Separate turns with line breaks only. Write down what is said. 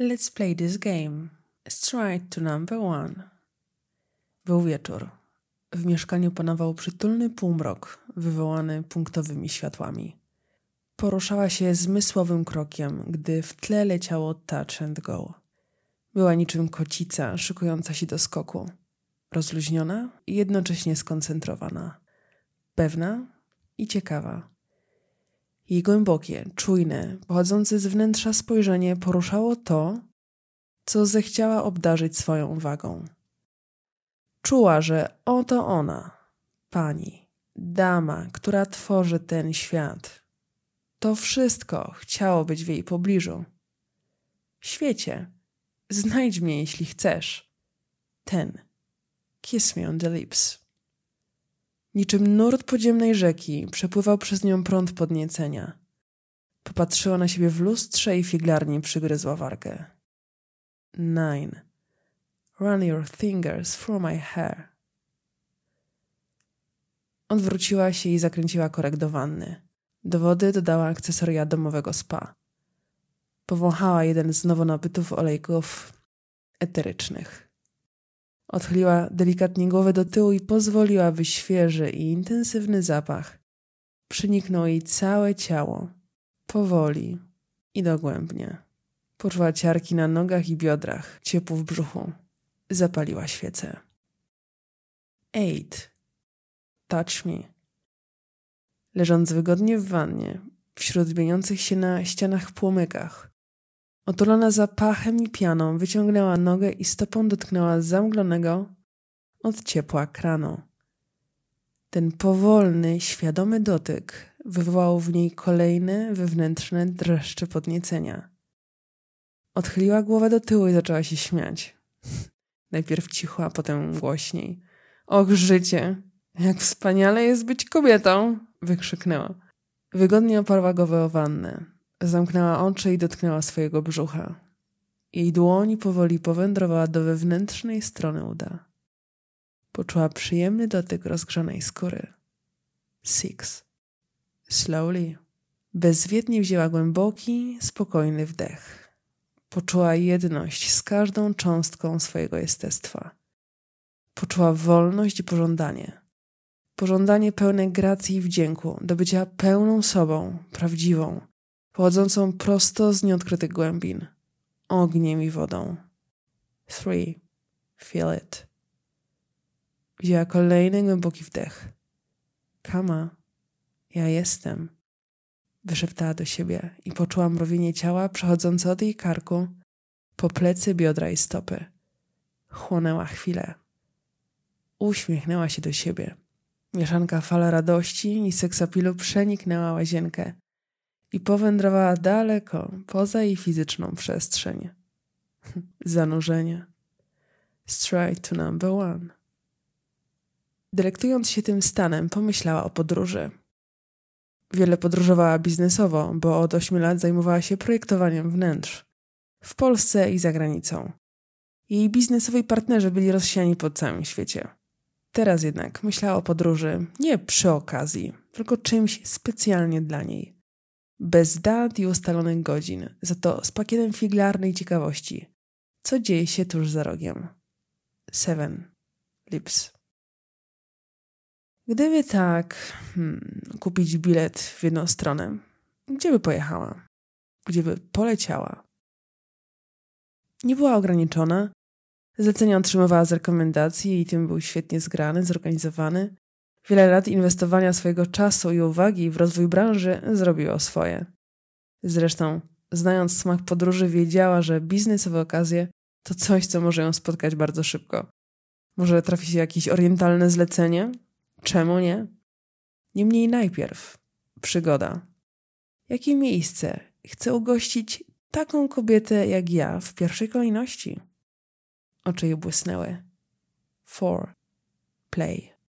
Let's play this game. Stride to number one. Był wieczór. W mieszkaniu panował przytulny półmrok, wywołany punktowymi światłami. Poruszała się zmysłowym krokiem, gdy w tle leciało touch and go. Była niczym kocica szykująca się do skoku. Rozluźniona i jednocześnie skoncentrowana. Pewna i ciekawa. Jej głębokie, czujne, pochodzące z wnętrza spojrzenie poruszało to, co zechciała obdarzyć swoją wagą. Czuła, że oto ona, pani, dama, która tworzy ten świat. To wszystko chciało być w jej pobliżu. Świecie, znajdź mnie, jeśli chcesz. Ten. Kiss me on the lips. Niczym nurt podziemnej rzeki przepływał przez nią prąd podniecenia. Popatrzyła na siebie w lustrze i figlarnie przygryzła wargę. Nine. Run your fingers through my hair. Odwróciła się i zakręciła korek do wanny. Do wody dodała akcesoria domowego spa. Powąchała jeden z nowo nabytów olejków eterycznych. Odchyliła delikatnie głowę do tyłu i pozwoliła, by świeży i intensywny zapach przyniknął jej całe ciało, powoli i dogłębnie. Poczuła ciarki na nogach i biodrach, ciepło w brzuchu. Zapaliła świecę. Eight. Touch me. Leżąc wygodnie w wannie, wśród bieniących się na ścianach płomykach, otulona zapachem i pianą, wyciągnęła nogę i stopą dotknęła zamglonego od ciepła kranu. Ten powolny, świadomy dotyk wywołał w niej kolejne wewnętrzne dreszcze podniecenia. Odchyliła głowę do tyłu i zaczęła się śmiać. Najpierw cicho, a potem głośniej. Och, życie! Jak wspaniale jest być kobietą! wykrzyknęła. Wygodnie oparła głowę o wannę. Zamknęła oczy i dotknęła swojego brzucha. Jej dłoń powoli powędrowała do wewnętrznej strony uda. Poczuła przyjemny dotyk rozgrzanej skóry. Six. Slowly. Bezwiednie wzięła głęboki, spokojny wdech. Poczuła jedność z każdą cząstką swojego jestestwa. Poczuła wolność i pożądanie. Pożądanie pełne gracji i wdzięku, do bycia pełną sobą, prawdziwą, pochodzącą prosto z nieodkrytych głębin, ogniem i wodą. Three. Feel it. Wzięła kolejny głęboki wdech. Kama, ja jestem wyszeptała do siebie i poczuła mrowienie ciała przechodzące od jej karku po plecy, biodra i stopy. Chłonęła chwilę. Uśmiechnęła się do siebie. Mieszanka fala radości i seksapilu przeniknęła łazienkę i powędrowała daleko poza jej fizyczną przestrzeń. Zanurzenie. Straight to number one. Delektując się tym stanem, pomyślała o podróży. Wiele podróżowała biznesowo, bo od 8 lat zajmowała się projektowaniem wnętrz w Polsce i za granicą. Jej biznesowi partnerzy byli rozsiani po całym świecie. Teraz jednak myślała o podróży nie przy okazji, tylko czymś specjalnie dla niej. Bez dat i ustalonych godzin, za to z pakietem figlarnej ciekawości. Co dzieje się tuż za rogiem? Seven. Lips. Gdyby tak hmm, kupić bilet w jedną stronę, gdzie by pojechała? Gdzie by poleciała? Nie była ograniczona. Zlecenia otrzymywała z rekomendacji i tym był świetnie zgrany, zorganizowany. Wiele lat inwestowania swojego czasu i uwagi w rozwój branży zrobiło swoje. Zresztą, znając smak podróży, wiedziała, że biznesowe okazje to coś, co może ją spotkać bardzo szybko. Może trafi się jakieś orientalne zlecenie, Czemu nie? Niemniej najpierw przygoda. Jakie miejsce chcę ugościć taką kobietę jak ja w pierwszej kolejności? Oczy jej błysnęły. Four. Play.